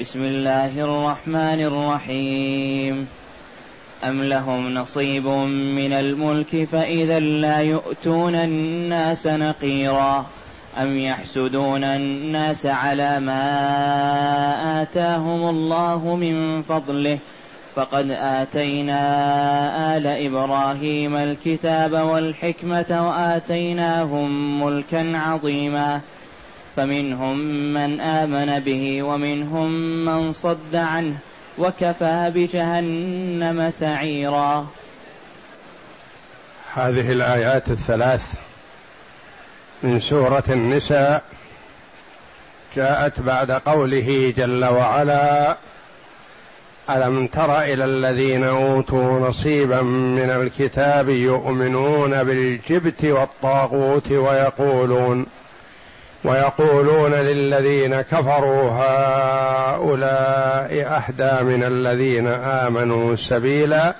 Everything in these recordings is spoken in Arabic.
بسم الله الرحمن الرحيم. أم لهم نصيب من الملك فإذا لا يؤتون الناس نقيرا؟ أم يحسدون الناس على ما آتاهم الله من فضله؟ فقد آتينا آل إبراهيم الكتاب والحكمة وآتيناهم ملكا عظيما. فمنهم من آمن به ومنهم من صد عنه وكفى بجهنم سعيرا. هذه الآيات الثلاث من سورة النساء جاءت بعد قوله جل وعلا ألم تر إلى الذين أوتوا نصيبا من الكتاب يؤمنون بالجبت والطاغوت ويقولون ويقولون للذين كفروا هؤلاء أهدى من الذين آمنوا سبيلا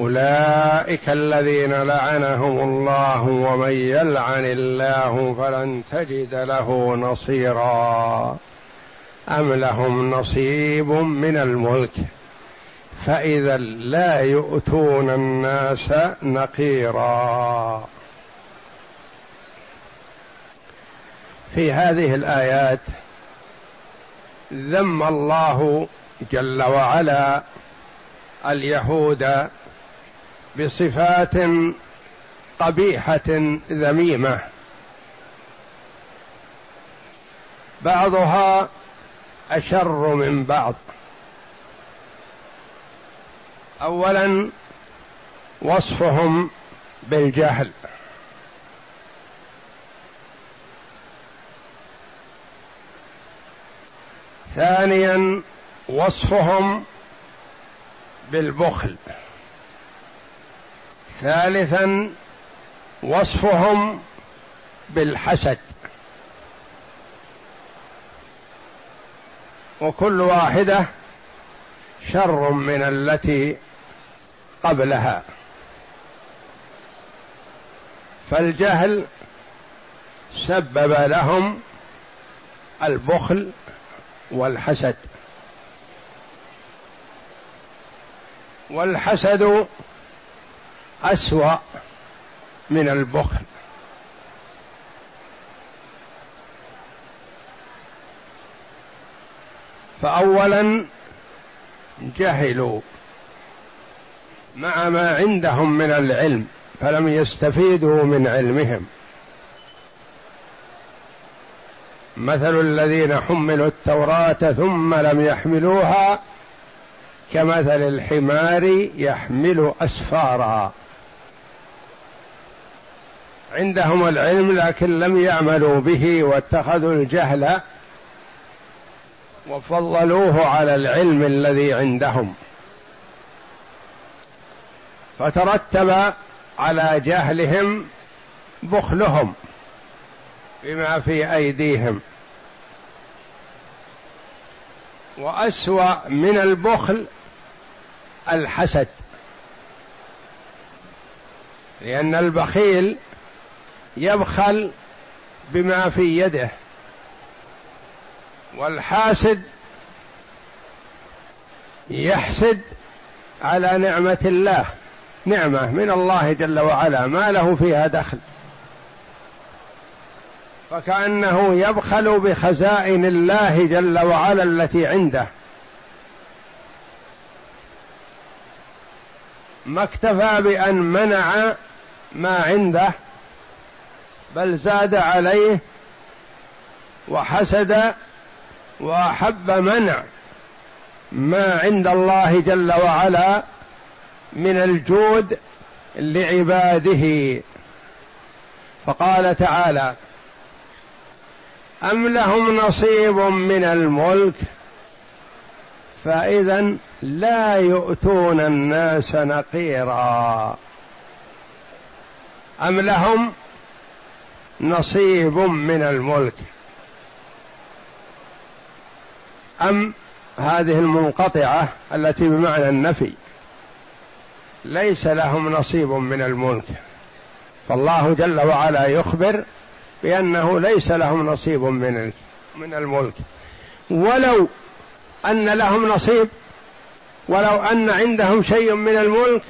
أولئك الذين لعنهم الله ومن يلعن الله فلن تجد له نصيرا أم لهم نصيب من الملك فإذا لا يؤتون الناس نقيرا في هذه الآيات ذم الله جل وعلا اليهود بصفات قبيحة ذميمة. بعضها أشر من بعض. اولا وصفهم بالجهل. ثانيا وصفهم بالبخل. ثالثا وصفهم بالحسد. وكل واحدة شر من التي قبلها. فالجهل سبب لهم البخل والحسد. والحسد أسوأ من البخل. فاولا جهلوا مع ما عندهم من العلم فلم يستفيدوا من علمهم. مثل الذين حملوا التوراة ثم لم يحملوها كمثل الحمار يحمل اسفارا عندهم العلم لكن لم يعملوا به واتخذوا الجهل وفضلوه على العلم الذي عندهم. فترتب على جهلهم بخلهم. بما في أيديهم. وأسوأ من البخل الحسد. لأن البخيل يبخل بما في يده. والحاسد يحسد على نعمة الله. نعمة من الله جل وعلا. ما له فيها دخل. فكانه يبخل بخزائن الله جل وعلا التي عنده. ما اكتفى بأن منع ما عنده بل زاد عليه وحسد وأحب منع ما عند الله جل وعلا من الجود لعباده. فقال تعالى أم لهم نصيب من الملك؟ فإذا لا يؤتون الناس نقيرا. أم لهم نصيب من الملك؟ أم هذه المنقطعة التي بمعنى النفي ليس لهم نصيب من الملك؟ فالله جل وعلا يخبر بأنه ليس لهم نصيب من من الملك. ولو أن لهم نصيب ولو أن عندهم شيء من الملك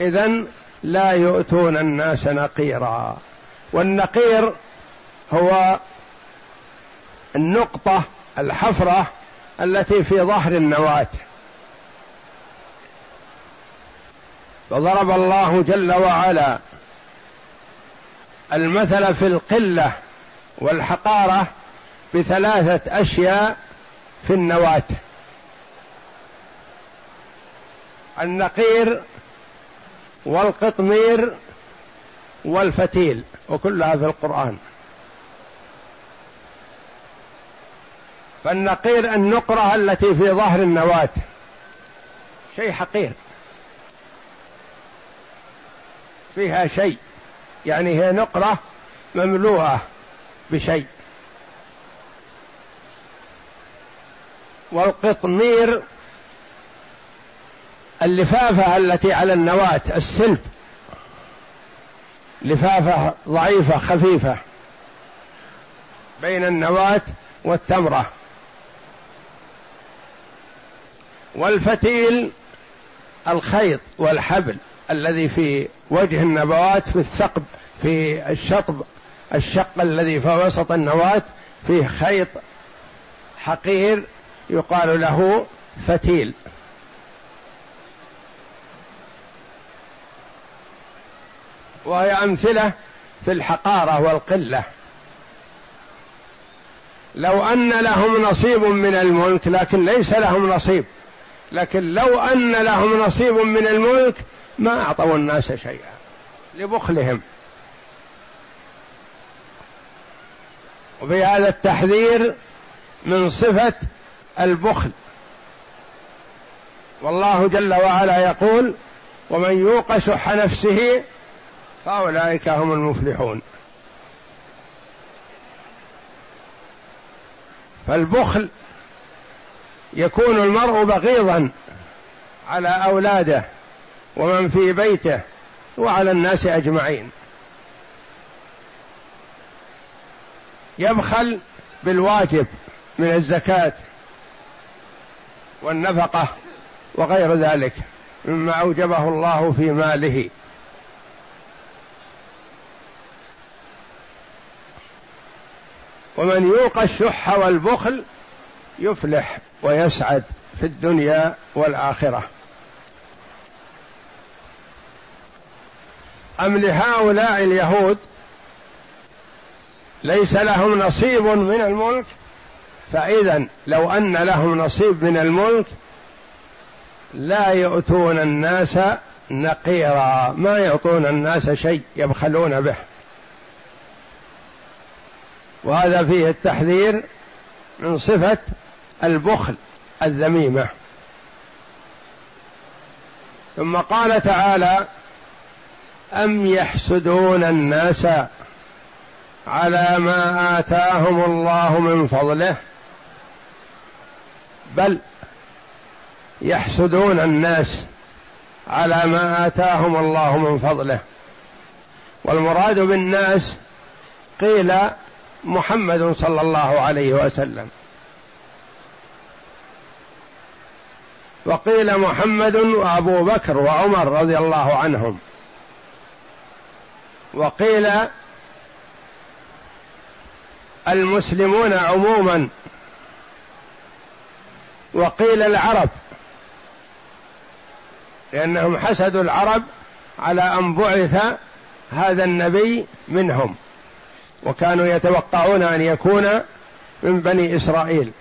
اذا لا يؤتون الناس نقيرا. والنقير هو النقطة الحفرة التي في ظهر النواة. فضرب الله جل وعلا المثل في القلة والحقارة بثلاثة أشياء في النواة. النقير والقطمير والفتيل وكلها في القرآن. فالنقير النقرة التي في ظهر النواة شيء حقير. فيها شيء. يعني هي نقرة مملوءة بشيء. والقطمير اللفافة التي على النواة السلب. لفافة ضعيفة خفيفة. بين النواة والتمرة. والفتيل الخيط والحبل. الذي في وجه النبوات في الثقب في الشطب الشق الذي في وسط النواة فيه خيط حقير يقال له فتيل. وهي أمثلة في الحقارة والقلة. لو أن لهم نصيب من الملك لكن ليس لهم نصيب. لكن لو أن لهم نصيب من الملك ما أعطوا الناس شيئا لبخلهم. وفي هذا التحذير من صفة البخل. والله جل وعلا يقول ومن يوق شح نفسه فأولئك هم المفلحون. فالبخل يكون المرء بغيضا على أولاده ومن في بيته وعلى الناس أجمعين. يبخل بالواجب من الزكاة والنفقة وغير ذلك مما أوجبه الله في ماله. ومن يوق الشح والبخل يفلح ويسعد في الدنيا والآخرة. أم لهؤلاء اليهود ليس لهم نصيب من الملك؟ فإذا لو أن لهم نصيب من الملك لا يؤتون الناس نقيرا. ما يعطون الناس شيء يبخلون به. وهذا فيه التحذير من صفة البخل الذميمة. ثم قال تعالى أم يحسدون الناس على ما آتاهم الله من فضله؟ بل يحسدون الناس على ما آتاهم الله من فضله. والمراد بالناس قيل محمد صلى الله عليه وسلم. وقيل محمد وأبو بكر وعمر رضي الله عنهم. وقيل المسلمون عموما. وقيل العرب. لأنهم حسدوا العرب على أن بعث هذا النبي منهم. وكانوا يتوقعون أن يكون من بني إسرائيل.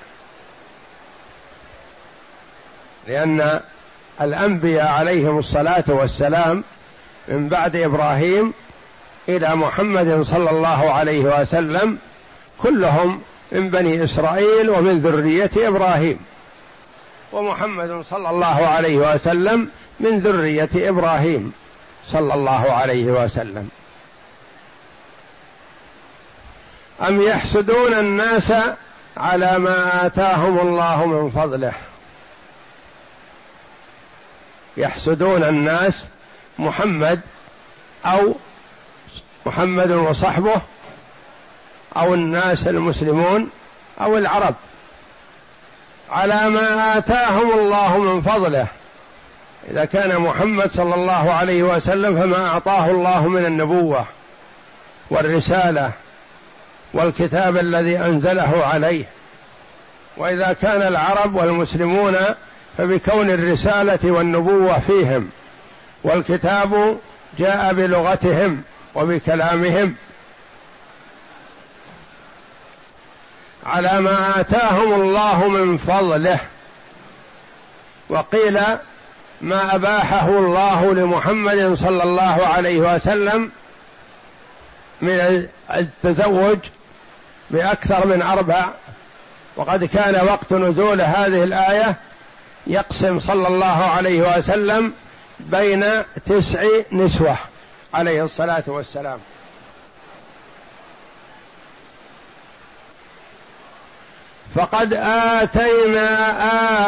لأن الأنبياء عليهم الصلاة والسلام من بعد إبراهيم إلى محمد صلى الله عليه وسلم كلهم من بني إسرائيل ومن ذرية إبراهيم. ومحمد صلى الله عليه وسلم من ذرية إبراهيم صلى الله عليه وسلم. أم يحسدون الناس على ما آتاهم الله من فضله؟ يحسدون الناس محمد أو محمد وصحبه أو الناس المسلمون أو العرب على ما آتاهم الله من فضله. إذا كان محمد صلى الله عليه وسلم فما أعطاه الله من النبوة والرسالة والكتاب الذي أنزله عليه. وإذا كان العرب والمسلمون فبكون الرسالة والنبوة فيهم والكتاب جاء بلغتهم وبكلامهم على ما آتاهم الله من فضله. وقيل ما أباحه الله لمحمد صلى الله عليه وسلم من التزوج بأكثر من أربع وقد كان وقت نزول هذه الآية يقسم صلى الله عليه وسلم بين تسع نسوة عليه الصلاة والسلام. فقد آتينا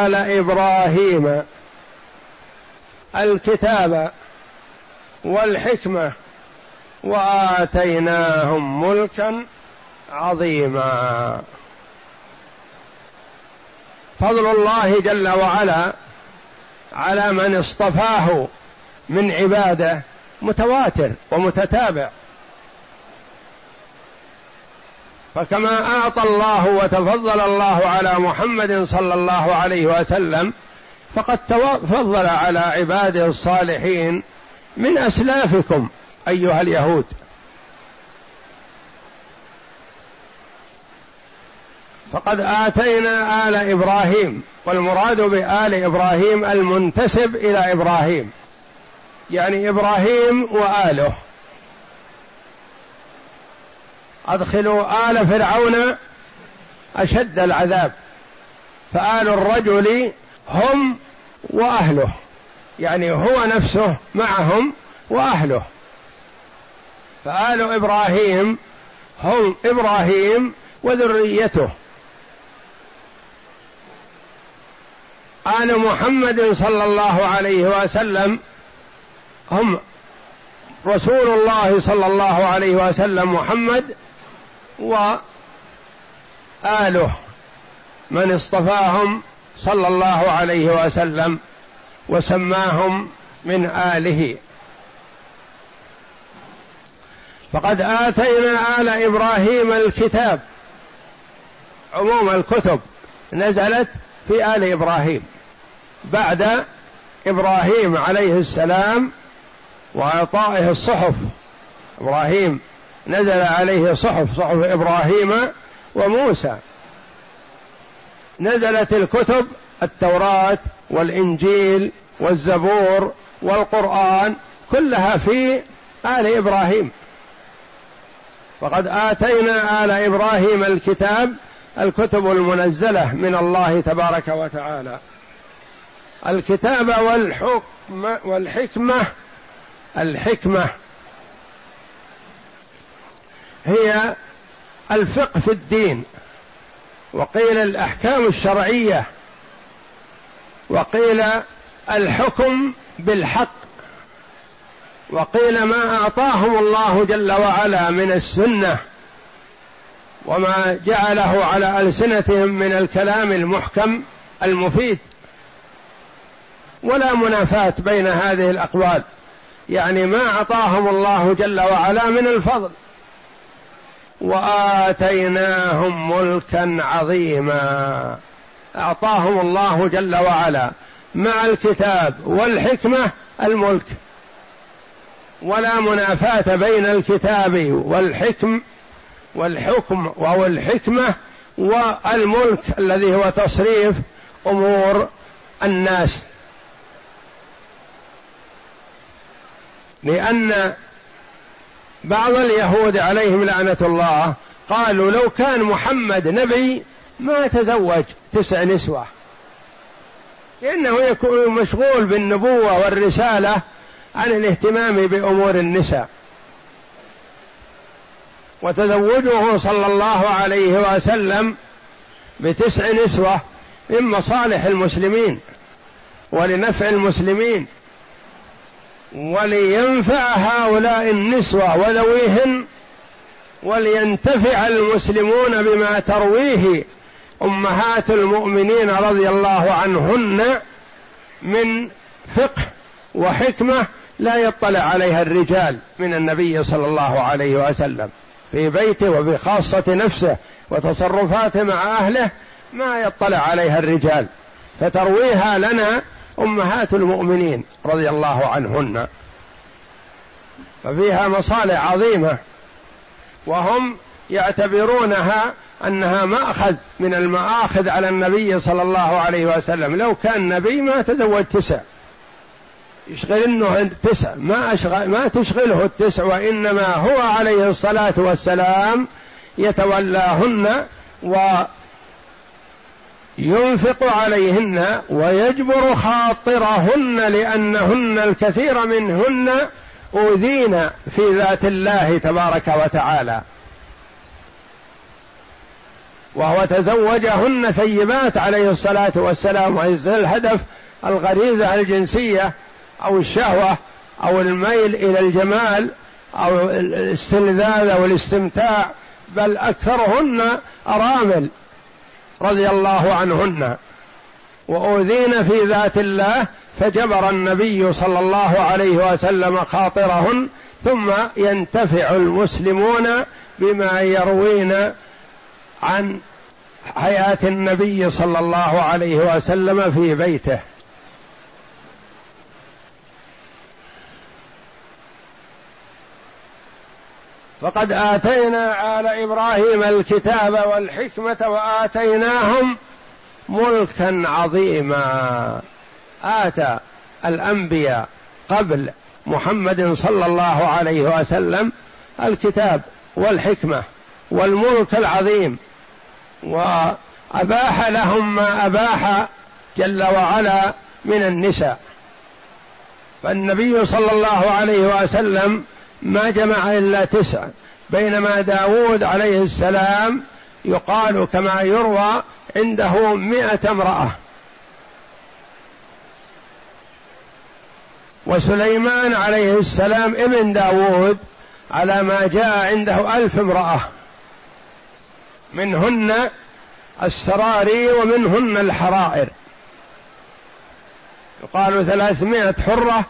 آل إبراهيم الكتاب والحكمة وآتيناهم ملكا عظيما. فضل الله جل وعلا على من اصطفاه من عباده متواتر ومتتابع. فكما أعطى الله وتفضل الله على محمد صلى الله عليه وسلم فقد تفضل على عباده الصالحين من أسلافكم أيها اليهود. فقد آتينا آل إبراهيم والمراد بآل إبراهيم المنتسب إلى إبراهيم. يعني إبراهيم وآله. أدخلوا آل فرعون أشد العذاب. فآل الرجل هم وأهله. يعني هو نفسه معهم وأهله. فآل إبراهيم هم إبراهيم وذريته. آل محمد صلى الله عليه وسلم هم رسول الله صلى الله عليه وسلم محمد وآله من اصطفاهم صلى الله عليه وسلم وسماهم من آله. فقد آتينا آل إبراهيم الكتاب. عموم الكتب نزلت في آل إبراهيم. بعد إبراهيم عليه السلام وإعطائه الصحف. إبراهيم نزل عليه صحف صحف إبراهيم وموسى. نزلت الكتب التوراة والإنجيل والزبور والقرآن كلها في آل إبراهيم. فقد آتينا آل إبراهيم الكتاب الكتب المنزلة من الله تبارك وتعالى. الكتاب والحكم والحكمة الحكمة هي الفقه في الدين وقيل الأحكام الشرعية وقيل الحكم بالحق وقيل ما أعطاهم الله جل وعلا من السنة وما جعله على ألسنتهم من الكلام المحكم المفيد. ولا منافاة بين هذه الأقوال. يعني ما أعطاهم الله جل وعلا من الفضل. وآتيناهم ملكا عظيما. أعطاهم الله جل وعلا. مع الكتاب والحكمة الملك. ولا منافاة بين الكتاب والحكم والحكم أو الحكمة والملك الذي هو تصريف أمور الناس. لأن بعض اليهود عليهم لعنة الله قالوا لو كان محمد نبي ما تزوج تسع نسوة. لأنه يكون مشغول بالنبوة والرسالة عن الاهتمام بأمور النساء. وتزوجه صلى الله عليه وسلم بتسع نسوة من مصالح المسلمين ولنفع المسلمين. ولينفع هؤلاء النسوة وذويهن ولينتفع المسلمون بما ترويه أمهات المؤمنين رضي الله عنهن من فقه وحكمة لا يطلع عليها الرجال من النبي صلى الله عليه وسلم في بيته وبخاصة نفسه وتصرفاته مع أهله ما يطلع عليها الرجال. فترويها لنا أمهات المؤمنين رضي الله عنهن. ففيها مصالح عظيمة. وهم يعتبرونها أنها مأخذ من المآخذ على النبي صلى الله عليه وسلم. لو كان نبي ما تزوج تسع. يشغلنه التسع ما أشغل ما تشغله التسع وإنما هو عليه الصلاة والسلام يتولاهن وينفق عليهن ويجبر خاطرهن لأنهن الكثير منهن أوذين في ذات الله تبارك وتعالى. وهو تزوجهن ثيبات عليه الصلاة والسلام وعز الهدف الغريزة الجنسية أو الشهوة أو الميل إلى الجمال أو الاستلذاذ أو الاستمتاع بل أكثرهن أرامل. رضي الله عنهن. وأوذين في ذات الله فجبر النبي صلى الله عليه وسلم خاطرهن ثم ينتفع المسلمون بما يروين عن حياة النبي صلى الله عليه وسلم في بيته. فقد آتينا آل إبراهيم الكتاب والحكمة وآتيناهم ملكا عظيما. آتى الأنبياء قبل محمد صلى الله عليه وسلم الكتاب والحكمة والملك العظيم وأباح لهم ما أباح جل وعلا من النساء. فالنبي صلى الله عليه وسلم ما جمع إلا تسع. بينما داود عليه السلام يقال كما يروى عنده مئة امرأة. وسليمان عليه السلام ابن داود على ما جاء عنده ألف امرأة. منهن السراري ومنهن الحرائر. يقال ثلاثمائة حرة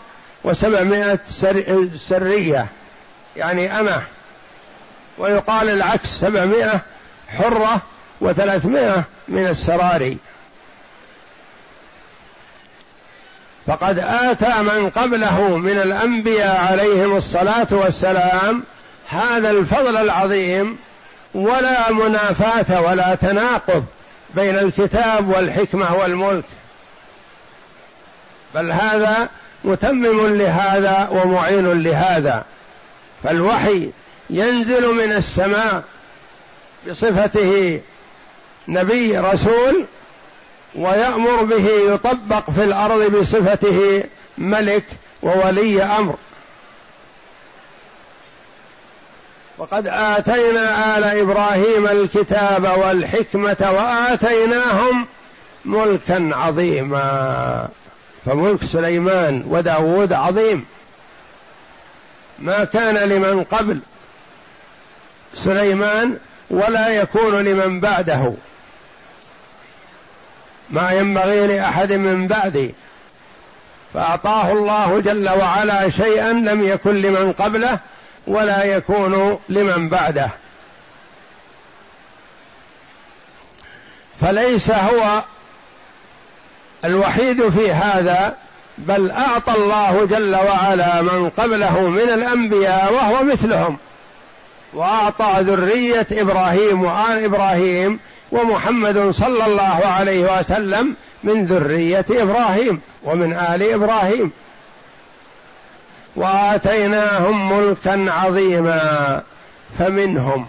وسبعمائة سرية يعني أمة. ويقال العكس سبعمائة حرة وثلاثمائة من السراري فقد آتى من قبله من الأنبياء عليهم الصلاة والسلام هذا الفضل العظيم ولا منافاة ولا تناقض بين الكتاب والحكمة والملك. بل هذا متمم لهذا ومعين لهذا. فالوحي ينزل من السماء بصفته نبي رسول ويأمر به يطبق في الأرض بصفته ملك وولي أمر. وقد آتينا آل إبراهيم الكتاب والحكمة وآتيناهم ملكا عظيما. فملك سليمان وداود عظيم. ما كان لمن قبل سليمان ولا يكون لمن بعده. ما ينبغي لأحد من بعدي. فأعطاه الله جل وعلا شيئا لم يكن لمن قبله ولا يكون لمن بعده. فليس هو الوحيد في هذا بل أعطى الله جل وعلا من قبله من الأنبياء وهو مثلهم. وأعطى ذرية إبراهيم وآل إبراهيم ومحمد صلى الله عليه وسلم من ذرية إبراهيم ومن آل إبراهيم. وآتيناهم ملكا عظيما فمنهم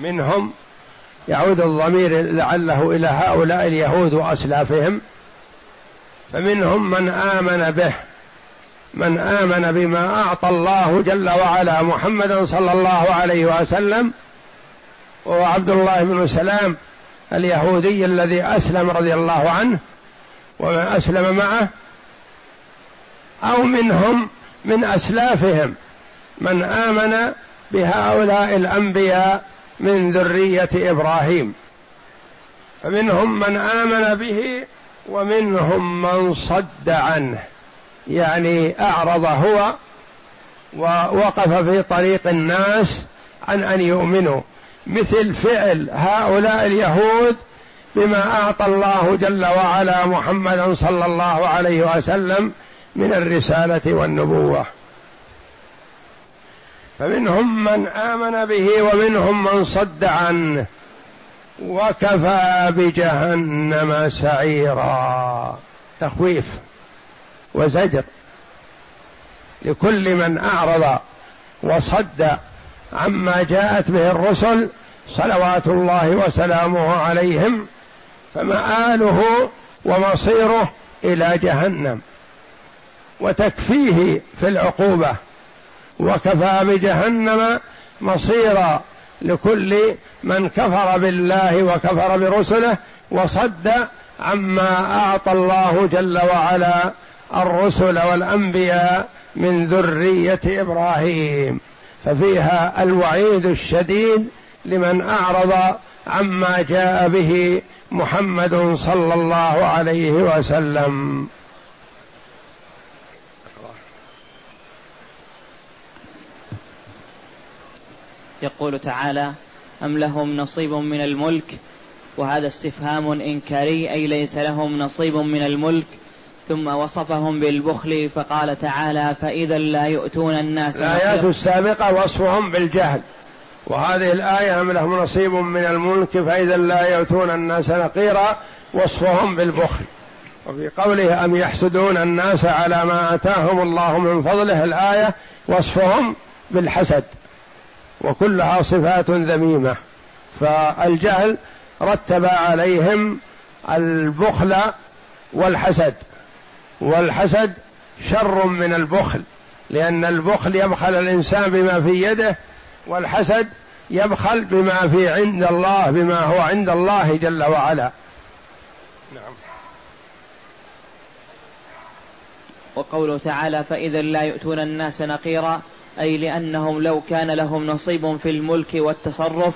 منهم يعود الضمير لعله إلى هؤلاء اليهود وأسلافهم. فمنهم من آمن به من آمن بما أعطى الله جل وعلا محمدا صلى الله عليه وسلم وهو عبد الله بن سلام اليهودي الذي أسلم رضي الله عنه ومن أسلم معه أو منهم من أسلافهم من آمن بهؤلاء الأنبياء من ذرية إبراهيم. فمنهم من آمن به ومنهم من صد عنه. يعني أعرض هو ووقف في طريق الناس عن أن يؤمنوا. مثل فعل هؤلاء اليهود بما أعطى الله جل وعلا محمدا صلى الله عليه وسلم من الرسالة والنبوة. فمنهم من آمن به ومنهم من صد عنه وكفى بجهنم سعيرا. تخويف وزجر لكل من أعرض وصد عما جاءت به الرسل صلوات الله وسلامه عليهم فمآله ومصيره إلى جهنم. وتكفيه في العقوبة. وكفى بجهنم مصيرا لكل من كفر بالله وكفر برسله وصد عما أعطى الله جل وعلا الرسل والأنبياء من ذرية إبراهيم. ففيها الوعيد الشديد لمن أعرض عما جاء به محمد صلى الله عليه وسلم. يقول تعالى أم لهم نصيب من الملك وهذا استفهام إنكاري أي ليس لهم نصيب من الملك. ثم وصفهم بالبخل فقال تعالى فإذا لا يؤتون الناس الآيات السابقة وصفهم بالجهل. وهذه الآية أم لهم نصيب من الملك فإذا لا يؤتون الناس نقيرا وصفهم بالبخل. وفي قوله أم يحسدون الناس على ما آتاهم الله من فضله الآية وصفهم بالحسد. وكلها صفات ذميمة. فالجهل رتب عليهم البخل والحسد. والحسد شر من البخل لأن البخل يبخل الإنسان بما في يده والحسد يبخل بما في عند الله بما هو عند الله جل وعلا. نعم. وقوله تعالى فإذا لا يؤتون الناس نقيرا أي لأنهم لو كان لهم نصيب في الملك والتصرف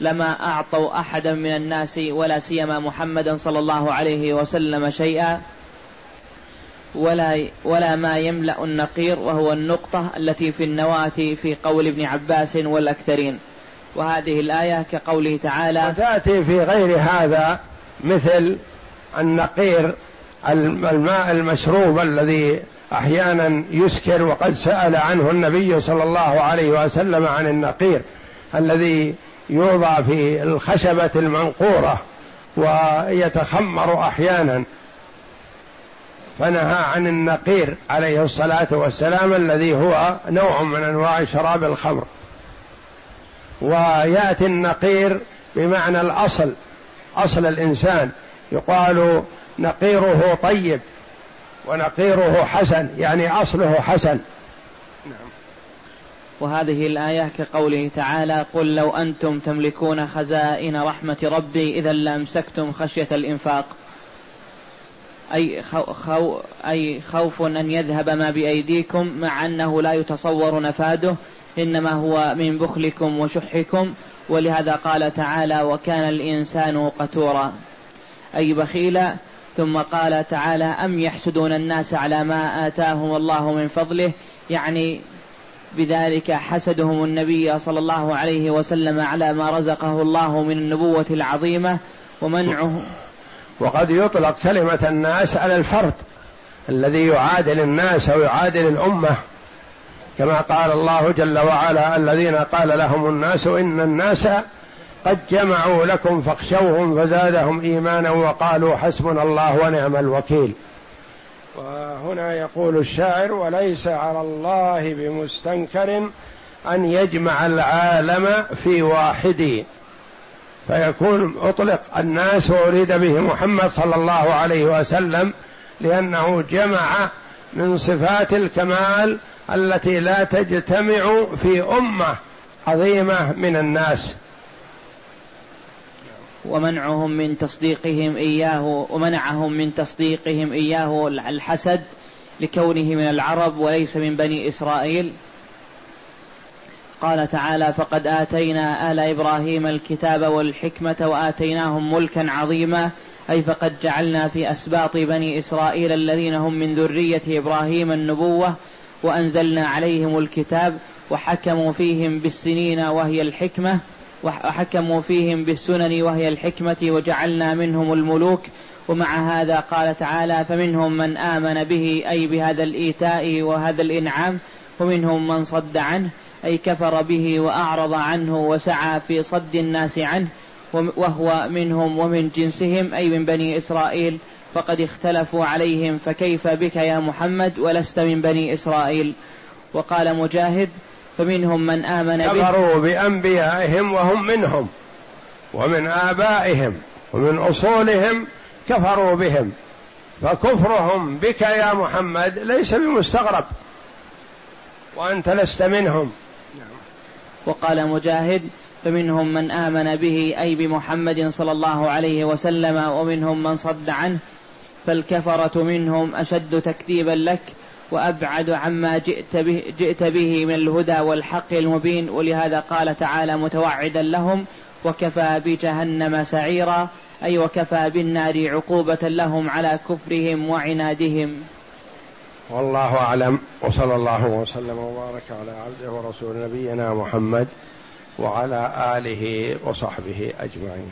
لما أعطوا أحدا من الناس ولا سيما محمدا صلى الله عليه وسلم شيئا ولا ولا ما يملأ النقير وهو النقطة التي في النواة في قول ابن عباس والأكثرين. وهذه الآية كقوله تعالى وتأتي في غير هذا مثل النقير الماء المشروب الذي أحيانا يسكر وقد سأل عنه النبي صلى الله عليه وسلم عن النقير الذي يوضع في الخشبة المنقورة ويتخمر أحيانا. فنهى عن النقير عليه الصلاة والسلام الذي هو نوع من أنواع شراب الخمر. ويأتي النقير بمعنى الأصل أصل الإنسان. يقال نقيره طيب ونقيره حسن يعني أصله حسن. نعم. وهذه الآية كقوله تعالى قل لو أنتم تملكون خزائن رحمة ربي إذا لأمسكتم خشية الإنفاق. أي, خو أي خوف أن يذهب ما بأيديكم مع أنه لا يتصور نفاده إنما هو من بخلكم وشحكم. ولهذا قال تعالى وكان الإنسان قتورا. أي بخيلا ثم قال تعالى أم يحسدون الناس على ما آتاهم الله من فضله؟ يعني بذلك حسدهم النبي صلى الله عليه وسلم على ما رزقه الله من النبوة العظيمة ومنعه. وقد يطلق كلمة الناس على الفرد الذي يعادل الناس أو يعادل الأمة كما قال الله جل وعلا الذين قال لهم الناس إن الناس قد جمعوا لكم فاخشوهم فزادهم إيمانا وقالوا حسبنا الله ونعم الوكيل. وهنا يقول الشاعر وليس على الله بمستنكر أن يجمع العالم في واحد فيكون أطلق الناس واريد به محمد صلى الله عليه وسلم لأنه جمع من صفات الكمال التي لا تجتمع في أمة عظيمة من الناس ومنعهم من تصديقهم إياه ومنعهم من تصديقهم إياه الحسد لكونه من العرب وليس من بني إسرائيل. وقال تعالى فقد آتينا آل إبراهيم الكتاب والحكمة وآتيناهم ملكا عظيما أي فقد جعلنا في أسباط بني إسرائيل الذين هم من ذرية إبراهيم النبوة وأنزلنا عليهم الكتاب وحكموا فيهم بالسنين وهي الحكمة وحكموا فيهم بالسنن وهي الحكمة وجعلنا منهم الملوك. ومع هذا قال تعالى فمنهم من آمن به أي بهذا الإيتاء وهذا الإنعام ومنهم من صد عنه أي كفر به وأعرض عنه وسعى في صد الناس عنه وهو منهم ومن جنسهم أي من بني إسرائيل. فقد اختلفوا عليهم فكيف بك يا محمد ولست من بني إسرائيل؟ وقال مجاهد فمنهم من آمن به. كفروا بأنبيائهم وهم منهم ومن آبائهم ومن أصولهم كفروا بهم. فكفرهم بك يا محمد ليس بمستغرب وأنت لست منهم. وقال مجاهد فمنهم من آمن به أي بمحمد صلى الله عليه وسلم ومنهم من صد عنه. فالكفرة منهم أشد تكذيبا لك وأبعد عما جئت به, جئت به من الهدى والحق المبين. ولهذا قال تعالى متوعدا لهم وكفى بجهنم سعيرا. أي وكفى بالنار عقوبة لهم على كفرهم وعنادهم. والله أعلم. وصلى الله وسلم وبارك على عبده ورسول نبينا محمد وعلى آله وصحبه أجمعين.